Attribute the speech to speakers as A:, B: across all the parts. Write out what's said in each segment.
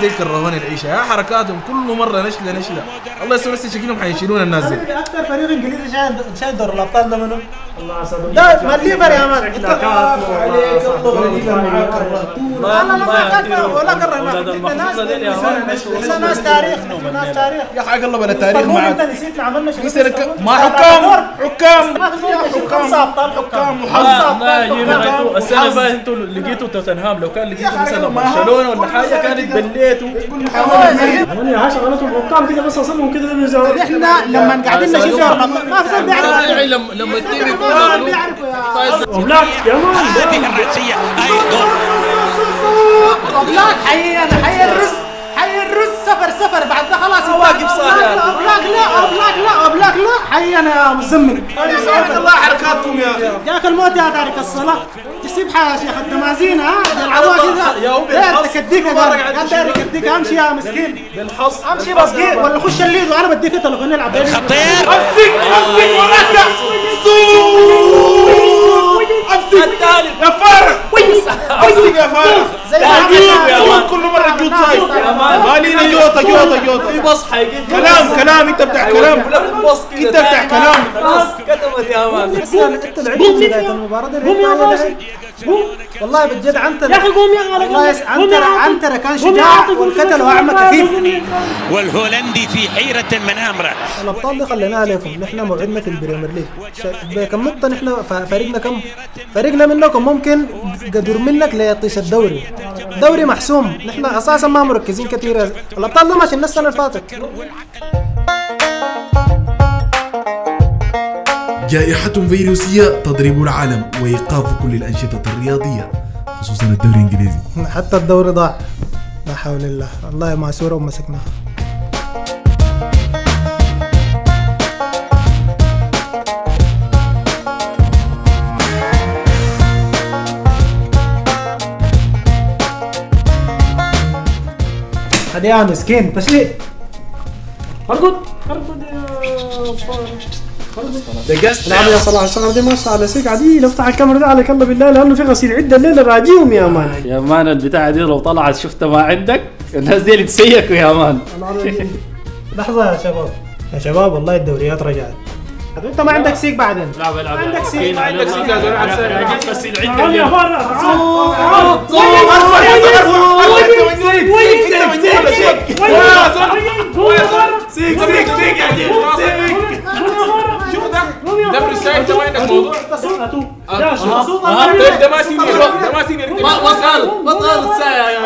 A: دي كرهوني العيشة. يا حركاتهم كل مرة نشلة نشلة. الله يسوي بس شكلهم حيشيلون الناس دي.
B: أكثر فريق إنجليزي شايل شايل دور الأبطال ده منو؟ ده ما الليفر يا مان. انت عليك الله. معاك لا لا لا ولا كره ما ناس ناس ناس تاريخ. ناس تاريخ.
A: يا حق الله بلا تاريخ
B: انت
A: معك.
B: نسيت عملنا شنو
A: ما حكام حكام.
B: حكام.
C: لا أبطال
B: حكام.
C: رأيتوا السنة
B: وحظ.
C: بقى أنتوا لقيتوا توتنهام. لو كان لقيتوا مثلا برشلونة ولا حاجة
A: كل
C: كانت
D: عاش غلطهم حكام كده بس اصلهم كده بيزعلوا
B: إحنا لما قاعدين نشوف ما في زول بيعرف.
C: لما لما
B: بيعرفوا يا
D: مان.
E: هذه الرأسية أيضا
B: أوبلاك حي حي الرز حي الرز سفر سفر بعد ده خلاص
C: واقف يعني.
B: اوبلاك لا اوبلاك لا اوبلاك لا حي أنا يا مزمل
A: الله حركاتكم يا أخي.
B: جاك الموت يا تارك الصلاة. تسيب يا شيخ الدمازين ها؟ كده
C: يا بالحظ.
B: يا قال داير يكديك أمشي يا مسكين.
C: بالحظ.
B: أمشي بصقير ولا خش الليد وأنا بديك تليفون نلعب.
E: خطير.
C: الثالث
A: يا فارق افسق يا فارق
B: زي ما عملنا
A: جود كل مرة جود سايد ما لينا جوطه جوطه
C: في
A: جوطه
C: بص حيجي
A: كلام كلام أنت بتاع كلام.
C: بص كده
A: أنت بتاع كلام.
C: كتبت يا مان
B: انت لعبت بداية المباراة والله بجد عنتر
D: يا أخي قوم يا غالي
B: والله عنتر عنتر كان شجاع والقتل اعمى كثيف
E: والهولندي في حيرة من أمره.
B: الابطال دي خليناها لكم نحن موعدنا في ال Premier League. بكم نقطة نحن فريقنا كم؟ فريقنا منكم ممكن قدر منك ليطيش الدوري. دوري محسوم. نحن أساسا ما مركزين كثير الأبطال ده ماشي السنة اللي فاتت.
F: جائحة فيروسية تضرب العالم وإيقاف كل الأنشطة الرياضية خصوصا الدوري الإنجليزي.
B: حتى الدوري ضاع. لا حول الله. والله معسوره ومسكناها هذه يا مسكين تشليق
D: أرقد. أرقد يا فار.
C: دقست
D: نعم يا صلاح الشغله دي ما شاء الله سيك عادي افتح الكاميرا ده عليك الله بالله لأنه في غسيل عده الليلة راجيهم يا مان
C: يا مان البتاعة دي لو طلعت شفتها ما عندك الناس دي اللي تسيكوا يا مان
B: لحظه يا شباب يا شباب والله الدوريات رجعت انت ما عندك سيك بعدين
C: لا بلعب
B: عندك سيك،
C: ما عندك سيك يا زلمه أنا جيت غسيل
D: تعال
A: ده ما سينيور ده ما سينيور
C: ما ما قال ما قال الساعة يا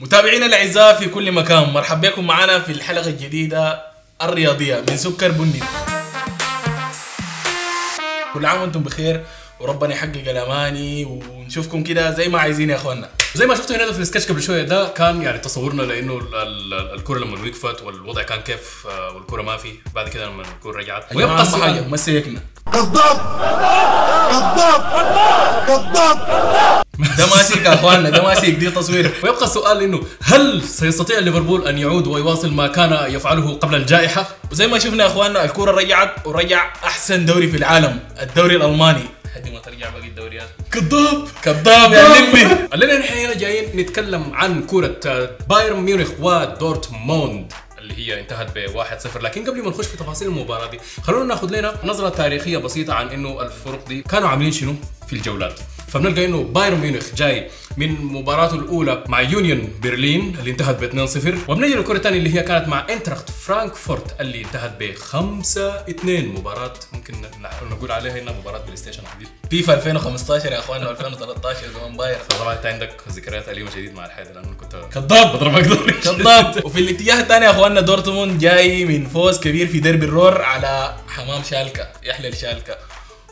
C: متابعينا الأعزاء في كل مكان. مرحبا بكم معنا في الحلقة الجديدة الرياضية من سكر بني. كل عام وأنتم بخير. وربنا يحقق الأماني ونشوفكم كده زي ما عايزين يا أخوانا. زي ما شفتوا هنا في السكتش قبل شوية ده كان يعني تصورنا لأنه ال- ال- الكرة لما وقفت والوضع كان كيف آه، والكرة ما في. بعد كده لما الكرة رجعت. ويبقى السؤال ما سيكنا ده ماسك يا اخواننا ده ماسك دي تصوير. ويبقى السؤال إنه هل سيستطيع ليفربول أن يعود ويواصل ما كان يفعله قبل الجائحة؟ وزي ما شفنا يا اخواننا الكوره رجعت ورجع أحسن دوري في العالم الدوري الألماني. ترجع باقي الدوريات. كذاب. كذاب. يا لمي. الليلة نحن هنا جايين نتكلم عن كوره آه، بايرن ميونخ ودورتموند اللي هي انتهت ب 1-0 لكن قبل ما نخش في تفاصيل المباراة دي خلونا ناخذ لنا نظرة تاريخية بسيطة عن إنه الفرق دي كانوا عاملين شنو؟ في الجولات. فبنلقى إنه بايرن ميونخ جاي من مباراته الأولى مع يونيون برلين اللي انتهت ب 2-0 وبنجي للكرة الثانية اللي هي كانت مع انتراخت فرانكفورت اللي انتهت ب 5-2 مباراة ممكن نقول عليها إنها مباراة PlayStation حديث فيفا 2015 يا اخوانا 2013 زمان باير طبعا أنت عندك ذكريات أليمة شديد مع الحياة لأنه كنت كذاب. بضربك كذاب. وفي الاتجاه الثاني يا اخوانا دورتموند جاي من فوز كبير في ديربي الرور على حمام شالكا يحلل شالكا.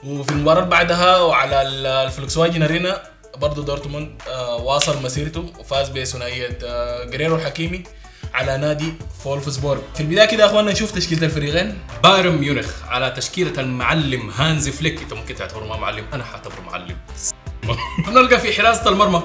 C: وفي المباراة بعدها وعلى ال- ال Volkswagen Arena برضه دورتموند آه واصل مسيرته وفاز بثنائية آه جريرو حكيمي على نادي فولفسبورغ في البداية كده يا أخوانا نشوف تشكيلة الفريقين. بايرن ميونخ على تشكيلة المعلم هانزي فليك. إنت ممكن تعتبره معلم أنا حأعتبره معلم. بنلقى في حراسه المرمى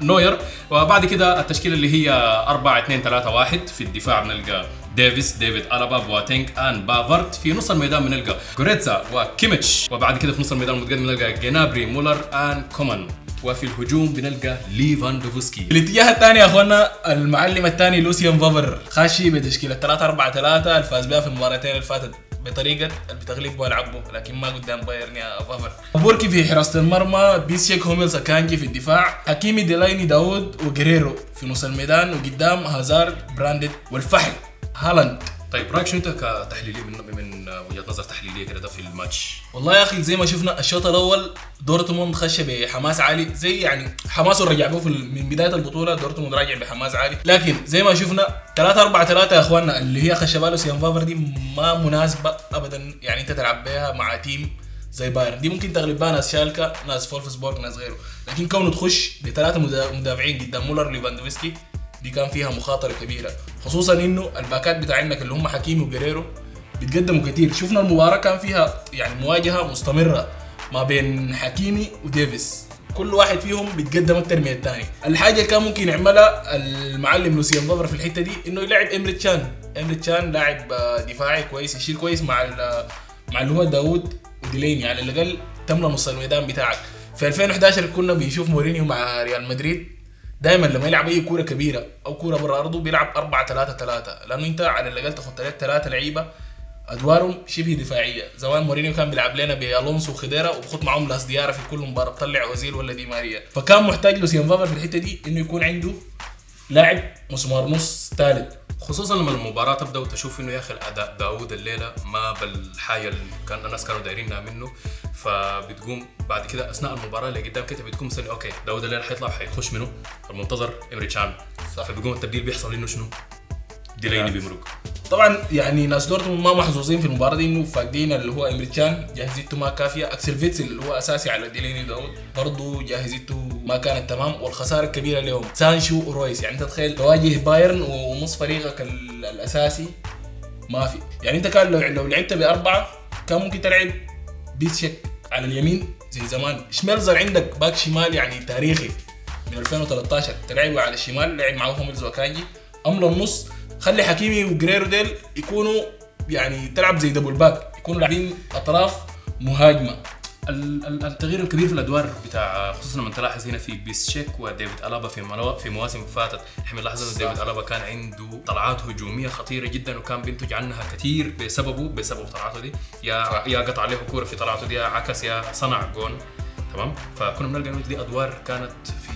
C: نوير وبعد كده التشكيلة اللي هي 4 2 3 1 في الدفاع بنلقى ديفيس ديفيد ألابا بواتينج آن بافارد في نص الميدان بنلقى جوريتزا وكيميتش. وبعد كده في نص الميدان المتقدم بنلقى جينابري مولر آن كومان. وفي الهجوم بنلقى ليفاندوفسكي. في الاتجاه الثاني يا أخوانا المعلم الثاني لوسيان فافر. خاشي بتشكيلة 3 4 3 الفاز بها في المباراتين اللي فاتت بطريقة اللي بتغلب بها لعبه لكن ما قدام بايرن يا فافر. بوركي في حراسة المرمى بيتشيك هوميلز أكانجي في الدفاع حكيمي ديلايني داوود وجريرو في نص الميدان وقدام هازارد براندت والفحل. هالاند.
G: طيب رأيك شنو أنت كتحليلي من من وجهة نظر تحليلية كده ده في الماتش؟
C: والله يا أخي زي ما شفنا الشوط الأول دورتموند خش بحماس عالي زي يعني حماسه رجع به من بداية البطولة دورتموند راجع بحماس عالي. لكن زي ما شفنا 3 4 3 يا إخواننا اللي هي خش بها لوسيان فافر دي ما مناسبة ابدا. يعني أنت تلعب بها مع team زي بايرن. دي ممكن تغلب بها ناس شالكا ناس فولفسبورغ ناس غيره. لكن كونه تخش بثلاثه مدا- مدافعين قدام مولر ليفاندوفسكي دي كان فيها مخاطرة كبيرة. خصوصا إنه الباكات بتاع عندك اللي هم حكيمي وجريرو بيتقدموا كتير. شفنا المباراة كان فيها يعني مواجهة مستمرة ما بين حكيمي وديفيس. كل واحد فيهم بيتقدم أكتر من الثاني الحاجة اللي كان ممكن يعملها المعلم لوسيان فافر في الحتة دي إنه يلعب إمري تشان إمري تشان لاعب دفاعي كويس يشيل كويس مع مع اللي هو داوود وديلايني. على الأقل تملى نص الميدان بتاعك. في 2011 كنا بنشوف مورينيو مع ريال مدريد. دائما لما يلعب أي كورة كبيرة أو كورة برا أرضه بيلعب 4 3 3 لأنه أنت على الأقل تاخد لك ثلاثة لعيبة أدوارهم شبه دفاعية. زمان مورينيو كان بيلعب لنا بألونسو وخديرا وبخط معاهم لاس ديارة في كل مباراه بطلع اوزيل ولا دي ماريا. فكان محتاج لوسيان فافر في الحتة دي إنه يكون عنده لاعب مسمار نص ثالث.
G: خصوصا لما المباراة تبدأ وتشوف إنه يا أخي الأداء داوود الليلة ما بالحاجة اللي كان الناس كانوا دايرينها منه فبتقوم بعد كده أثناء المباراة اللي قدام كده بتقوم مستني okay داوود الليلة حيطلع حيخش منه المنتظر إمري تشان فبيقوم التبديل بيحصل إنه شنو؟ ديليني بيمرق
C: طبعا يعني ناس دورتموند ما محظوظين في المباراة دي إنه فاقدين اللي هو إيمري كان جاهزيته ما كافية. أكسل فيتسل اللي هو أساسي على ديليني داهود برضه جاهزيته ما كانت تمام. والخسارة الكبيرة لهم سانشو ورويس. يعني أنت تخيل تواجه بايرن ونص فريقك ال- الأساسي ما في. يعني أنت كان لو لو لعبت بأربعة كان ممكن تلعب بيشتشيك على اليمين زي زمان. شميلزر عندك back شمال يعني تاريخي. من 2013 تلعبوا على الشمال لعب معه هوملز وأكانجي أمر النص خلي حكيمي وجريرو ديل يكونوا يعني تلعب زي double back يكونوا لاعبين أطراف مهاجمة.
G: ال- ال- التغيير الكبير في الأدوار بتاع خصوصا لما تلاحظ هنا في بيشتشيك وديفيد ألابا في. في مواسم فاتت. إحنا بنلاحظ انه ديفيد ألابا كان عنده طلعات هجومية خطيرة جدا وكان بينتج عنها كثير بسببه بسبب طلعاته دي. يا يا قطع عليه كورة في طلعته دي يا عكس يا صنع جون. تمام؟ فكنا بنلقى إنه دي أدوار كانت في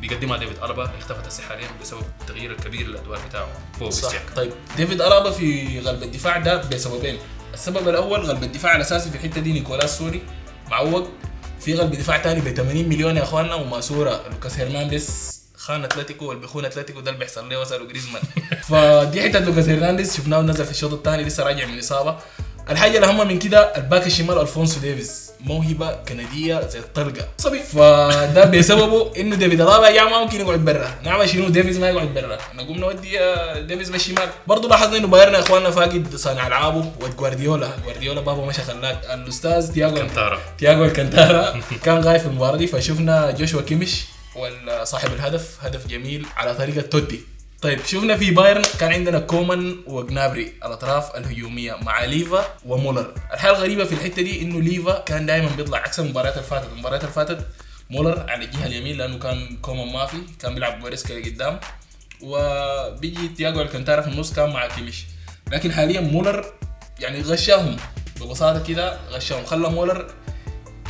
G: بيقدمها ديفيد ألابا اختفت هسه حاليا بسبب التغيير الكبير للادوار بتاعه. هو
C: صح.
G: بيشتشيك
C: طيب ديفيد ألابا في قلب الدفاع ده بسببين. السبب الأول قلب الدفاع الأساسي في الحتة دي نيكلاس زوله معوق في قلب دفاع تاني ب 80 مليون يا إخواننا وماسورة لوكاس هرنانديز. خان أتلتيكو واللي بيخون أتلتيكو ده اللي بيحصل له وصلوا جريزمان. فدي حتة لوكاس هرنانديز شفناه نزل في الشوط الثاني لسه راجع من إصابة. الحاجة الأهم من كده ال back الشمال ألفونسو ديفيز. موهبة كندية زي الطلقه صبي. فده بسببه انه ديفيد ألابا يا ما ممكن يقعد برا. نعمل شنو ديفيز ما يقعد برا. نقوم نودي ديفيز بالشمال برضه لاحظنا إنه بايرن يا إخواننا فاقد صانع ألعابه وجوارديولا جوارديولا. بابا مشى خلاك الأستاذ تياغو
G: ألكانتارا.
C: تياغو ألكانتارا كان غايب في المباراة دي. فشفنا جوشوا كيميش وصاحب الهدف. هدف جميل على طريقة توتي طيب شفنا في بايرن كان عندنا كومان وجنابري الأطراف الهجومية مع ليفا ومولر. الحاجة الغريبة في الحتة دي إنه ليفا كان دائما بيطلع عكس المباريات اللي فاتت. المباريات اللي فاتت مولر على الجهة اليمين لأنه كان كومان ما في كان بيلعب جوريتسكا لقدام وبيجي تياغو ألكانتارا في النص كان مع كيميش. لكن حاليا مولر يعني غشاهم ببساطة كده غشاهم. خلى مولر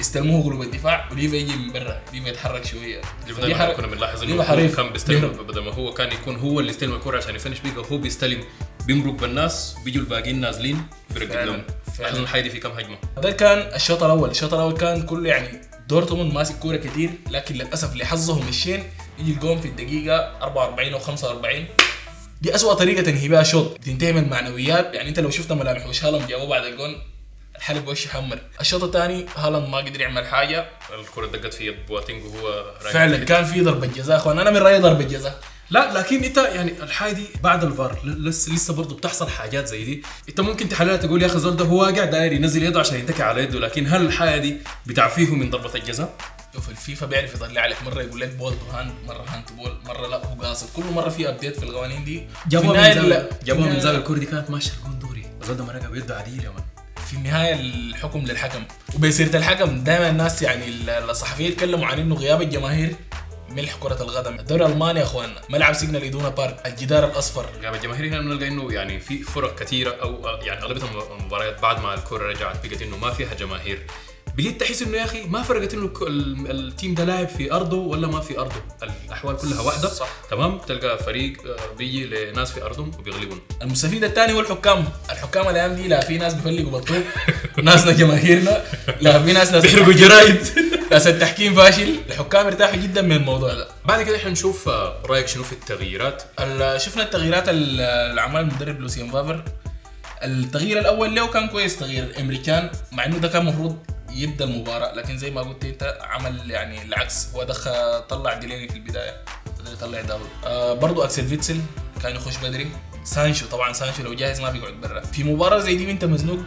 C: يستلموه قلوب الدفاع وليفا يجي من برا ليفا يتحرك شوية.
G: دايما
C: حركة-
G: كنا بنلاحظ إنه
C: حريف
G: كان بيستلم. بدل ما هو كان يكون هو اللي يستلم الكوره عشان يفنش بيها هو بيستلم بيمرق بالناس بيجوا الباقيين نازلين بيرقد لهم
C: فعلاً.
G: لاحظنا الحاجة دي في كم هجمة.
C: ده كان الشوط الأول. الشوط الأول كان كله يعني دورتموند ماسك كورة كتير لكن للأسف لحظهم الشين يجي الجون في الدقيقة 44 أو 45 دي أسوأ طريقة تنهي بها شوط. تنتهي من المعنويات يعني أنت لو شفت ملامح وش هالاند جابوه بعد الجون الحلب وش يحمر الشوط الثاني هالاند ما قدر يعمل حاجة.
G: الكرة دقت في يد بواتينج وهو
C: فعلا. كان في ضربة جزاء. أخوان أنا من رأيي ضربة جزاء.
G: لا لكن أنت يعني الحاجة دي بعد الفار لسه لسه برضه بتحصل حاجات زي دي. أنت ممكن تحللها تقول يا أخي الزول ده هو واقع داير ينزل يده عشان يتكي على يده لكن هل الحاجة دي بتعفيه من ضربة الجزاء؟
C: شوف الفيفا بيعرف يطلع لك مرة يقول لك ball to hand مرة hand to ball مرة لا هو قاصد. كل مرة في update في القوانين دي.
G: جابوها من زاويه جابوها
C: في
G: من زاوية الكوره دي كانت ماشية الجون دوري. الزول ده مرقها بيده عديل يا man.
C: في النهاية الحكم للحكم. وبيصير الحكم دائما الناس يعني ال- الصحفيين يتكلموا عن إنه غياب الجماهير ملح كرة القدم. الدوري الالماني يا إخواننا ملعب سيجنال ايدونا بارك. الجدار الأصفر.
G: غياب الجماهير هنا بنلقى إنه يعني في فرق كثيرة أو يعني أغلبية المباريات بعد ما الكورة رجعت بقت إنه ما فيها جماهير. بقيت تحس إنه يا أخي ما فرقت إنه التيم ده لاعب في أرضه ولا ما في أرضه. الأحوال كلها واحدة.
C: صح.
G: تمام؟ تلقى فريق آه، بيجي لناس في أرضهم وبيغلبون.
C: المستفيد الثاني هو الحكام. الحكام الأيام دي لا في ناس بيفلقوا بالطوب ناسنا جماهيرنا لا في ناس ناس
G: بيحرقوا جرايد.
C: ناس التحكيم فاشل. الحكام ارتاحوا جدا من الموضوع ده.
G: بعد كده إحنا نشوف آه، رأيك شنو في التغييرات؟
C: ال- شفنا التغييرات ال- اللي عملها المدرب لوسيان فافر التغيير الأول له كان كويس؟ تغيير الإيمري كان مع إنه ده كان المفروض يبدأ المباراة لكن زي ما قلت أنت عمل يعني العكس. هو دخل طلع ديليني في البداية. بدل يطلع داهود آه برضو أكسل فيتسل كان يخش بدري. سانشو طبعا سانشو لو جاهز ما بيقعد برا. في مباراة زي دي وأنت مزنوق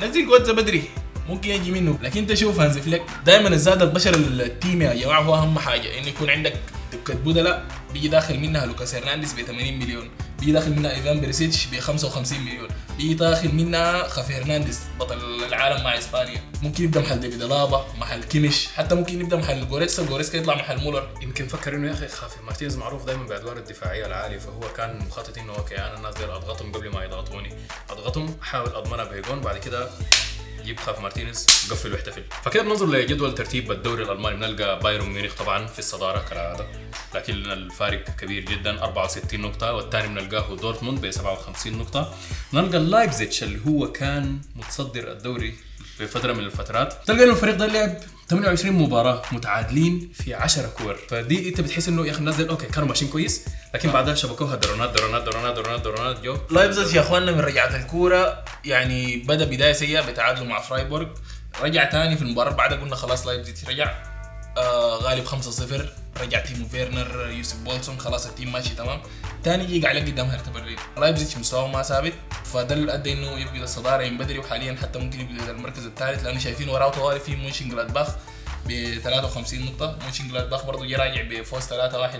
C: نزل جوتزا بدري ممكن يجي منه. لكن أنت شوف هانز فليك دائما الزاد البشر ال team يا جماعة هو أهم حاجة. انه يكون عندك دكة بدلاء بيجي داخل منها لوكاس هرنانديز ب 80 مليون. بيجي داخل منها إيفان بريسيتش ب 55 مليون. بيجي داخل منها خافي هرنانديز بطل العالم مع إسبانيا. ممكن يبدأ محل ديفيد ألابا محل كيميش حتى ممكن يبدأ محل جوريتسكا. جوريتسكا يطلع محل مولر.
G: يمكن فكر انه يا أخي خافي. مارتينيز معروف دائما بادوار الدفاعية العالية فهو كان مخطط إنه okay أنا الناس دي أضغطهم قبل ما يضغطوني. أضغطهم أحاول أضمنها بي جون بعد كده جيب خافي مارتينيز قفل واحتفل فكده بننظر لجدول ترتيب الدوري الألماني. بنلقى بايرن ميونخ طبعا في الصدارة كالعادة. لكن الفارق كبير جدا 64 نقطة. والثاني بنلقاه دورتموند ب 57 نقطة. نلقى لايبزيتش اللي هو كان متصدر الدوري في فترة من الفترات. تلقى إنه الفريق ده لعب 28 مباراة متعادلين في 10 كور. فدي أنت بتحس إنه يا أخي الناس okay كانوا ماشيين كويس لكن بعدها شبكوها درونات درونات درونات درونات درونات جو
C: لايبزيج يا أخواننا من رجعت الكورة يعني بدأ بداية سيئة بتعادلوا مع فرايبورغ. رجع تاني في المباراة بعدها قلنا خلاص لايبزيج رجع. آه غالب 5-0 رجع تيمو فيرنر يوسف بولسون خلاص ال team ماشي تمام. تاني يجي عليه قدام هرتا برلين لايبزيج مستواه ما ثابت. فده اللي ادى إنه يبقى الصداره من بدري وحاليا حتى ممكن يبقى المركز الثالث لأنه شايفين وراه طوالي في مونشن جلادباخ ب 53 نقطة. مونشن جلادباخ برضه جه راجع بفوز 3-1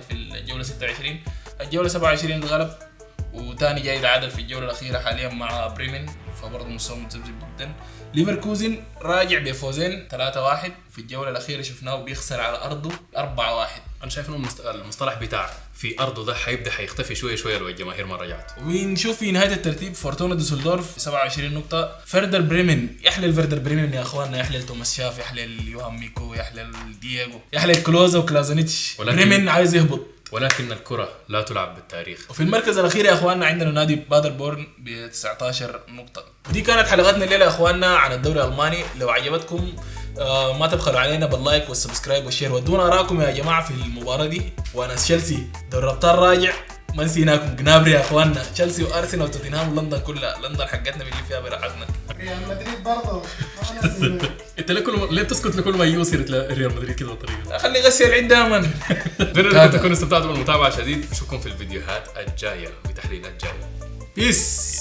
C: في الجولة 26 الجولة 27 اتغلب وتاني جاي يتعادل في الجولة الأخيرة حاليا مع بريمن. فبرضه مستوى متذبذب جدا. ليفركوزن راجع بفوزين 3-1 في الجولة الأخيرة شفناه بيخسر على أرضه 4-1
G: أنا شايف إنه المصطلح بتاع في أرضه ده حيبدا حيختفي شوية شوية لو الجماهير ما رجعت.
C: ونشوف في نهاية الترتيب فورتونا دوسلدورف 27 نقطة. فردر بريمن يحلل فردر بريمن يا اخواننا يحلل توماس شاف يحلل يوهان ميكو يحلل دييغو يحلل كلوزا وكلازانيتش. بريمن عايز يهبط.
G: ولكن الكرة لا تلعب بالتاريخ.
C: وفي المركز الأخير يا اخواننا عندنا نادي بادر بورن ب 19 نقطة. ودي كانت حلقتنا الليلة يا اخواننا عن الدوري الألماني. لو عجبتكم آه ما تبخلوا علينا بال like وال subscribe وال share. ودونا اراءكم يا جماعة في المباراة دي. وأنا تشيلسي دوري الابطال راجع ما نسيناكم. جنابري يا أخواننا. تشيلسي وأرسنال وتوتنهام. ولندن كلها. لندن حقتنا اللي فيها براحتنا
B: ريال مدريد برضه.
G: إنت ليه كل ليه بتسكت لكل ما يجي سيره ريال مدريد كده بالطريقة
C: خلي غسل العين دائما
G: اتمنى انكم تكونوا استمتعتوا بالمتابعة. شديد. نشوفكم في الفيديوهات الجاية. بتحليلات جاية.
C: peace